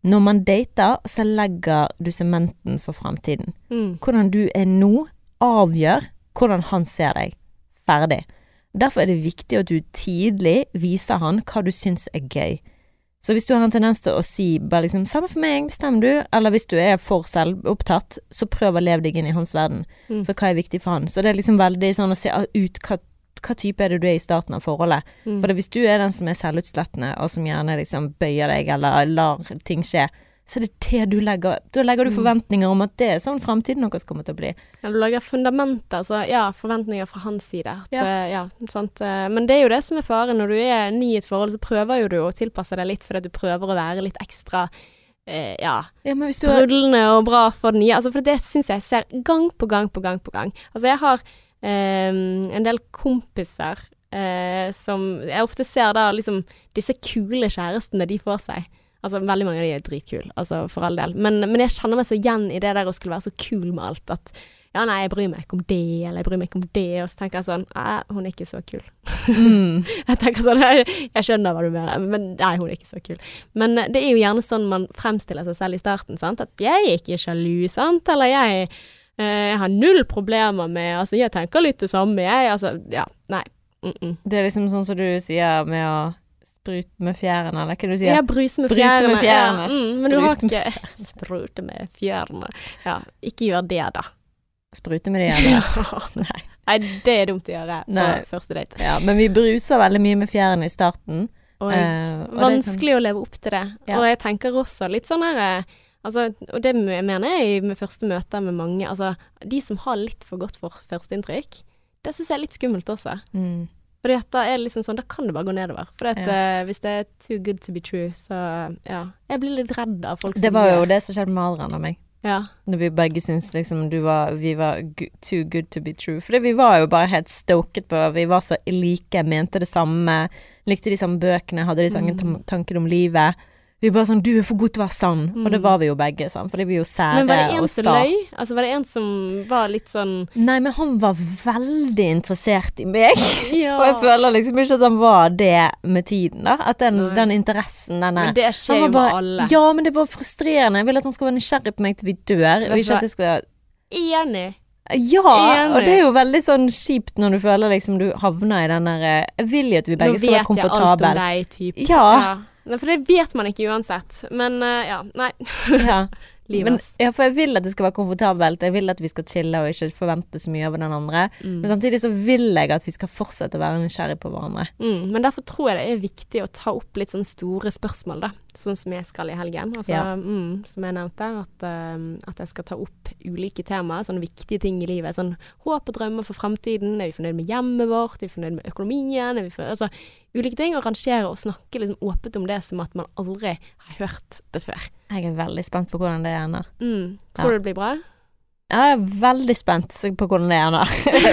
S2: Når man dater, så legger du sementen for framtiden.
S1: Mm.
S2: Hvordan du er nå, avgjør hvordan han ser deg. Ferdig. Derfor er det viktig at du tidlig viser han hva du syns er gøy. Så hvis du har en tendens til å si bare liksom 'samme for meg, bestem du', eller hvis du er for selvopptatt, så prøv å leve deg inn i hans verden.
S1: Mm.
S2: Så hva er viktig for han? Så det er liksom veldig sånn å se ut hva, hva type er det du er i starten av forholdet.
S1: Mm.
S2: For det, hvis du er den som er selvutslettende, og som gjerne liksom bøyer deg eller lar ting skje, så det er det du legger Da legger du
S1: Mm.
S2: forventninger om at det er sånn fremtiden deres kommer til å bli.
S1: Ja, du lager fundamenter, så ja, forventninger fra hans side. At,
S2: Ja.
S1: eh, ja, sant? eh, Men det er jo det som er faren. Når du er ny i et forhold, så prøver jo du å tilpasse deg litt fordi du prøver å være litt ekstra eh, ja,
S2: Ja, du har
S1: og bra for den nye. Altså, for det syns jeg ser gang på gang på gang på gang. Altså, jeg har eh, en del kompiser eh, som jeg ofte ser da liksom disse kule kjærestene de får seg. Altså, veldig mange av de er dritkule, altså for all del. Men, men jeg kjenner meg så igjen i det der å skulle være så kul med alt at ja, nei, jeg bryr meg ikke om det, eller jeg bryr meg ikke om det, og så tenker jeg sånn Nei, hun er ikke så kul.
S2: Mm.
S1: Jeg tenker sånn, jeg, jeg skjønner hva du mener, men nei, hun er ikke så kul. Men eh, det er jo gjerne sånn man fremstiller seg selv i starten, sant. At jeg er ikke sjalu, sant. Eller jeg, eh, jeg har null problemer med Altså, jeg tenker litt det samme, jeg. Altså, ja. Nei. Mm -mm.
S2: Det er liksom sånn som du sier med å sprute med fjærene, eller hva du sier.
S1: Ja, bruse med
S2: Bruse
S1: fjærene.
S2: med fjærene.
S1: Ja, mm, men du har ikke Sprute med fjærene. Ja, ikke gjør det, da.
S2: Sprute med det igjen.
S1: Nei. Nei, det er dumt å gjøre på
S2: Nei.
S1: første date.
S2: Ja, men vi bruser veldig mye med fjærene i starten.
S1: Og
S2: eh, og vanskelig kan-
S1: vanskelig å leve opp til det.
S2: Ja.
S1: Og jeg tenker også litt sånn her eh, Altså, og det mener jeg med første møter med mange. Altså, de som har litt for godt for førsteinntrykk, det syns jeg er litt skummelt også.
S2: Mm.
S1: Fordi at da er det liksom sånn, da kan det bare gå nedover. For at,
S2: Ja.
S1: uh, hvis det er too good to be true, så ja. Jeg blir litt redd av folk
S2: Det var jo det som skjedde med Adrian og meg.
S1: Ja.
S2: Når vi begge syntes liksom du var, vi var too good to be true. For vi var jo bare helt stoket på Vi var så like, mente det samme, likte de samme bøkene, hadde de samme
S1: Mm.
S2: tanker om livet. Vi bare sånn Du er for god til å være sann. Og det
S1: Mm.
S2: var vi jo begge, sant. Fordi vi er jo sære
S1: Men var det en som løy? Altså, var det en som var litt sånn
S2: Nei, men han var veldig interessert i meg.
S1: Ja.
S2: Og jeg føler liksom ikke at han var det med tiden, da. At den, den interessen, denne
S1: Men det skjer jo med alle.
S2: Ja, men det er bare frustrerende. Jeg vil at han skal være nysgjerrig på meg til vi dør, og
S1: Vet
S2: ikke at jeg skal
S1: Enig.
S2: Ja,
S1: Enig.
S2: og det er jo veldig sånn kjipt når du føler liksom du havner i den der eh, Jeg vil jo at vi
S1: Nå
S2: begge
S1: vet
S2: skal være
S1: jeg alt om
S2: komfortable.
S1: deg, typ.
S2: Ja.
S1: For det vet man ikke uansett. Men eh, ja, nei.
S2: Ja.
S1: Livet.
S2: Men, ja, for jeg vil at det skal være komfortabelt. Jeg vil at vi skal chille og ikke forvente så mye av den andre.
S1: Mm.
S2: Men samtidig så vil jeg at vi skal fortsette å være nysgjerrig på hverandre.
S1: Mm, men derfor tror jeg det er viktig å ta opp litt sånn store spørsmål, da. Sånn som jeg skal i helgen. Altså,
S2: Ja.
S1: mm, som jeg nevnte, at, uh, at jeg skal ta opp ulike temaer, sånne viktige ting i livet. Sånn håp og drømmer for fremtiden. Er vi fornøyd med hjemmet vårt? Er vi fornøyd med økonomien? Vi fornøyd, altså, ulike ting. Og rangere og snakke liksom åpent om det som at man aldri har hørt det før.
S2: Jeg er veldig spent på hvordan det ender.
S1: Mm. Tror
S2: Ja.
S1: du det blir bra?
S2: Jeg er veldig spent på hvordan det ender.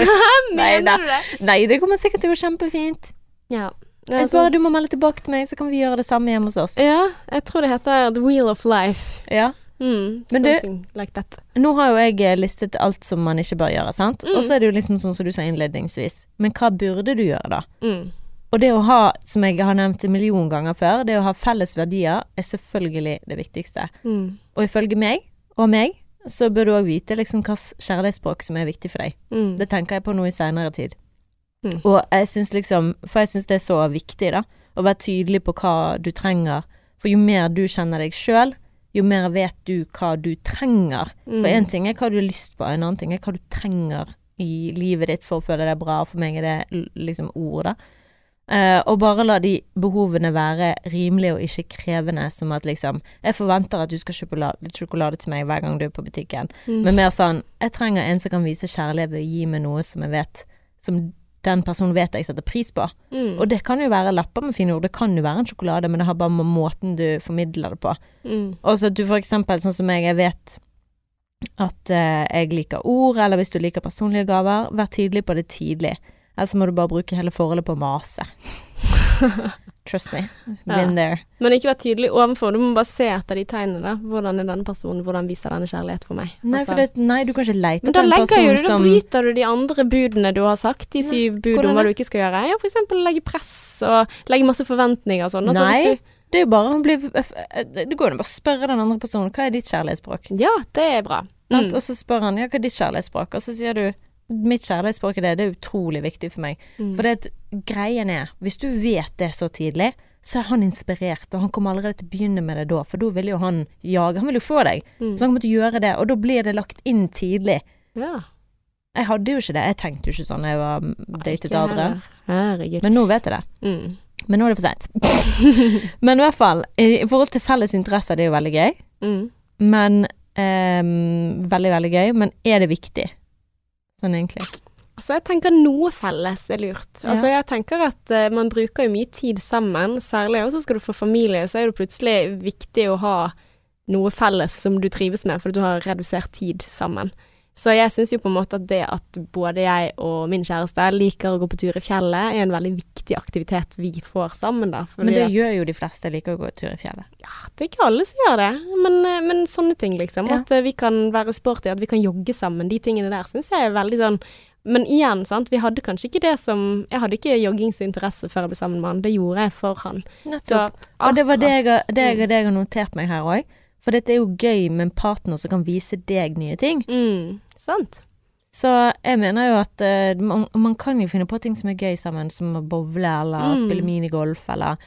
S2: mener
S1: du det?
S2: Nei, det kommer sikkert til å gå kjempefint.
S1: Ja.
S2: Jeg
S1: Altså,
S2: bare du må melde tilbake til meg, så kan vi gjøre det samme hjemme hos oss.
S1: ja, jeg tror det heter The Wheel of Life.
S2: Ja.
S1: Mm,
S2: Men du-
S1: like.
S2: Nå har jo jeg eh, listet alt som man ikke bør gjøre, sant?
S1: Mm.
S2: Og så er det jo liksom sånn som du sa innledningsvis. Men hva burde du gjøre, da?
S1: Mm.
S2: Og det å ha, som jeg har nevnt en million ganger før, det å ha felles verdier er selvfølgelig det viktigste.
S1: Mm.
S2: Og ifølge meg, og meg, så bør du òg vite liksom hvilket kjærlighetsspråk som er viktig for deg.
S1: Mm.
S2: Det tenker jeg på nå i seinere tid.
S1: Mm.
S2: Og jeg syns liksom For jeg syns det er så viktig, da, å være tydelig på hva du trenger. For jo mer du kjenner deg sjøl, jo mer vet du hva du trenger. For
S1: Mm.
S2: én ting er hva du har lyst på, en annen ting er hva du trenger i livet ditt for å føle deg bra. For meg er det liksom ord, da. Eh, og bare la de behovene være rimelige og ikke krevende, som at liksom Jeg forventer at du skal kjøpe la- sjokolade til meg hver gang du er på butikken.
S1: Mm.
S2: Men mer sånn Jeg trenger en som kan vise kjærlighet ved å gi meg noe som jeg vet Som den personen vet jeg setter pris på.
S1: Mm.
S2: Og det kan jo være lapper med fine ord, det kan jo være en sjokolade, men det har bare med måten du formidler det på.
S1: Mm.
S2: Og så at du for eksempel, sånn som jeg, jeg vet at eh, jeg liker ord, eller hvis du liker personlige gaver, vær tydelig på det tidlig. Ellers må du bare bruke hele forholdet på å mase. Trust me. Been there.
S1: Men ikke vær tydelig overfor, du må bare se etter de tegnene. Hvordan er denne personen, hvordan viser denne kjærlighet for meg?
S2: Nei,
S1: Altså-
S2: for det, nei, du kan ikke leite
S1: da
S2: etter en
S1: person jo du, da bryter du de andre budene du har sagt, de syv bud om hva du ikke skal gjøre. Ja, for eksempel legge press og legge masse forventninger og sånn. Altså,
S2: Nei.
S1: hvis
S2: Det er jo bare å bli Det går jo an å spørre den andre personen hva er ditt kjærlighetsspråk.
S1: Ja, det er bra. Mm.
S2: Og så spør han ja, hva er ditt kjærlighetsspråk, og så sier du mitt kjærlighetsspråk er det, det er utrolig viktig for meg.
S1: Mm.
S2: For det greien er, hvis du vet det så tidlig, så er han inspirert, og han kommer allerede til å begynne med det da, for da vil jo han jage, han vil jo få deg.
S1: Mm.
S2: Så han kommer til å gjøre det, og da blir det lagt inn tidlig.
S1: Ja.
S2: Jeg hadde jo ikke det, jeg tenkte jo ikke sånn da jeg var datet Adrian, men nå vet jeg det.
S1: Mm.
S2: Men nå er det for seint. men i hvert fall, i i forhold til felles interesser, det er jo veldig gøy,
S1: Mm.
S2: men um, veldig, veldig gøy, men er det viktig? Sånn egentlig.
S1: Altså, jeg tenker noe felles er lurt. Altså, jeg tenker at uh, man bruker jo mye tid sammen, særlig også skal du få familie, så er det plutselig viktig å ha noe felles som du trives med, fordi du har redusert tid sammen. Så jeg syns jo på en måte at det at både jeg og min kjæreste liker å gå på tur i fjellet, er en veldig viktig aktivitet vi får sammen, da.
S2: Men det
S1: at-
S2: gjør jo de fleste. Liker å gå tur i fjellet.
S1: Ja, det er ikke alle som gjør det, men, eh, men sånne ting, liksom.
S2: Ja.
S1: At eh, vi kan være sporty, at vi kan jogge sammen. De tingene der syns jeg er veldig sånn Men igjen, sant, vi hadde kanskje ikke det som Jeg hadde ikke joggingsinteresse før jeg ble sammen med han. Det gjorde jeg for han. Så
S2: Og det var det jeg, det, jeg,
S1: Mm.
S2: det jeg har notert meg her òg. For dette er jo gøy med en partner som kan vise deg nye ting.
S1: Mm, sant.
S2: Så jeg mener jo at uh, man, man kan jo finne på ting som er gøy sammen, som å bowle eller
S1: Mm.
S2: spille minigolf eller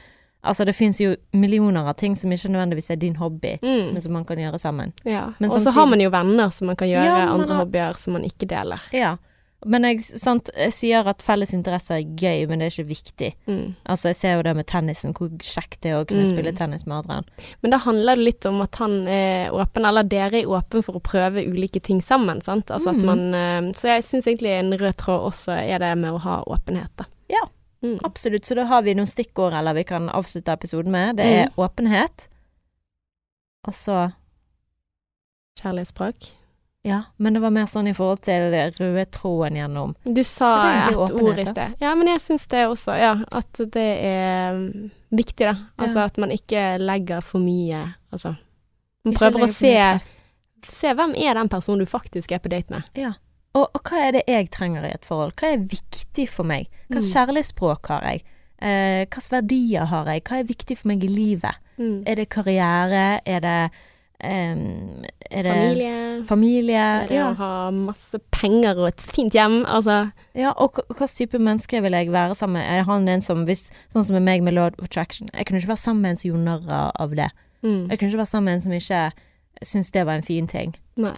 S2: Altså det fins jo millioner av ting som ikke nødvendigvis er din hobby,
S1: Mm,
S2: men som man kan gjøre sammen.
S1: ja. Og så har man jo venner som man kan gjøre
S2: Ja,
S1: andre
S2: har-
S1: hobbyer som man ikke deler.
S2: Ja. Men jeg, sant, jeg sier at felles interesser er gøy, men det er ikke viktig.
S1: Mm.
S2: Altså Jeg ser jo det med tennisen, hvor kjekt det er å kunne
S1: Mm.
S2: spille tennis med Adrian.
S1: Men da handler det litt om at han er åpen, eller dere er åpen for å prøve ulike ting sammen, sant. Altså
S2: Mhm.
S1: man eh, Så jeg syns egentlig en rød tråd også er det med å ha åpenhet, da.
S2: Ja.
S1: Mm.
S2: Absolutt. Så da har vi noen stikkord eller vi kan avslutte episoden med. Det er
S1: Mm.
S2: åpenhet. Og så
S1: Kjærlighetsspråk.
S2: Ja, men det var mer sånn i forhold til røde tråden gjennom.
S1: Du sa et ord i sted. Ja, men jeg syns det også, ja. At det er mm, viktig, da. Altså
S2: Ja.
S1: at man ikke legger for mye Altså. Man
S2: Ikke
S1: prøver å se, se hvem er den personen du faktisk er på date med.
S2: Ja. Og, og hva er det jeg trenger i et forhold? Hva er viktig for meg? Hva
S1: Mm.
S2: kjærlighetsspråk har jeg? Eh, Hvilke verdier har jeg? Hva er viktig for meg i livet?
S1: Mm.
S2: Er det karriere? Er det em, Er det
S1: Familie.
S2: familie?
S1: Er det
S2: Ja.
S1: å ha masse penger og et fint hjem? Altså
S2: ja. Og hva type menneske vil jeg være sammen med? Er han en som hvis, Sånn som med meg med Lord of Attraction. Jeg kunne ikke være sammen med en som gjorde narr av det.
S1: mm.
S2: Jeg kunne ikke være sammen med en som ikke syntes det var en fin ting.
S1: Nei.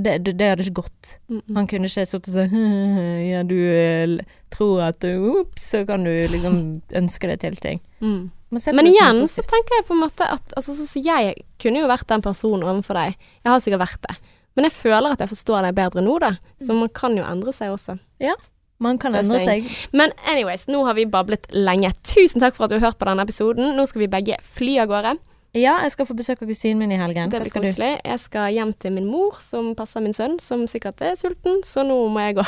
S2: Det, det, det hadde ikke gått.
S1: Mm -mm.
S2: Han kunne ikke sittet og sagt Ja, du eh, tror at Ops, så kan du liksom ønske deg til ting.
S1: Mm.
S2: Men,
S1: Men igjen så tenker jeg på en måte at altså, så, så Jeg kunne jo vært den personen overfor deg. Jeg har sikkert vært det. Men jeg føler at jeg forstår deg bedre nå, da. Så man kan jo endre seg også.
S2: Ja, Man kan endre seg.
S1: Men anyways, nå har vi bablet lenge. Tusen takk for at du har hørt på denne episoden. Nå skal vi begge fly av gårde.
S2: Ja, jeg skal få besøk av kusinen min i helgen.
S1: Det blir koselig. Jeg skal hjem til min mor, som passer min sønn, som sikkert er sulten, så nå må jeg gå.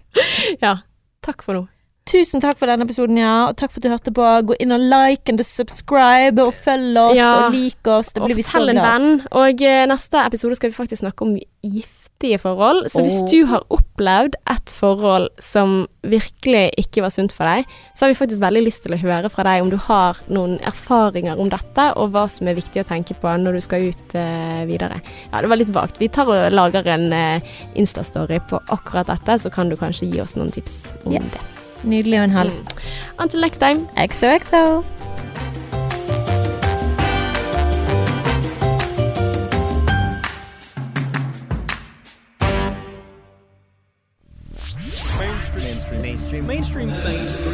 S1: ja. Takk for nå.
S2: Tusen takk for denne episoden, ja. Og takk for at du hørte på. Gå inn og like and subscribe, og følg oss
S1: Ja.
S2: og lik oss. Det
S1: Og
S2: blir vi så glad.
S1: Og eh, neste episode skal vi faktisk snakke om giftige forhold. Så hvis
S2: Åh.
S1: du har opplevd et forhold som virkelig ikke var sunt for deg, så har vi faktisk veldig lyst til å høre fra deg om du har noen erfaringer om dette, og hva som er viktig å tenke på når du skal ut uh, videre. Ja, det var litt vagt. Vi tar og lager en uh, Insta-story på akkurat dette, så kan du kanskje gi oss noen tips om
S2: yeah.
S1: det.
S2: Nydelig og en halv.
S1: Mm. Until next time.
S2: XOXO.
S3: mainstream mainstream mainstream mainstream mainstream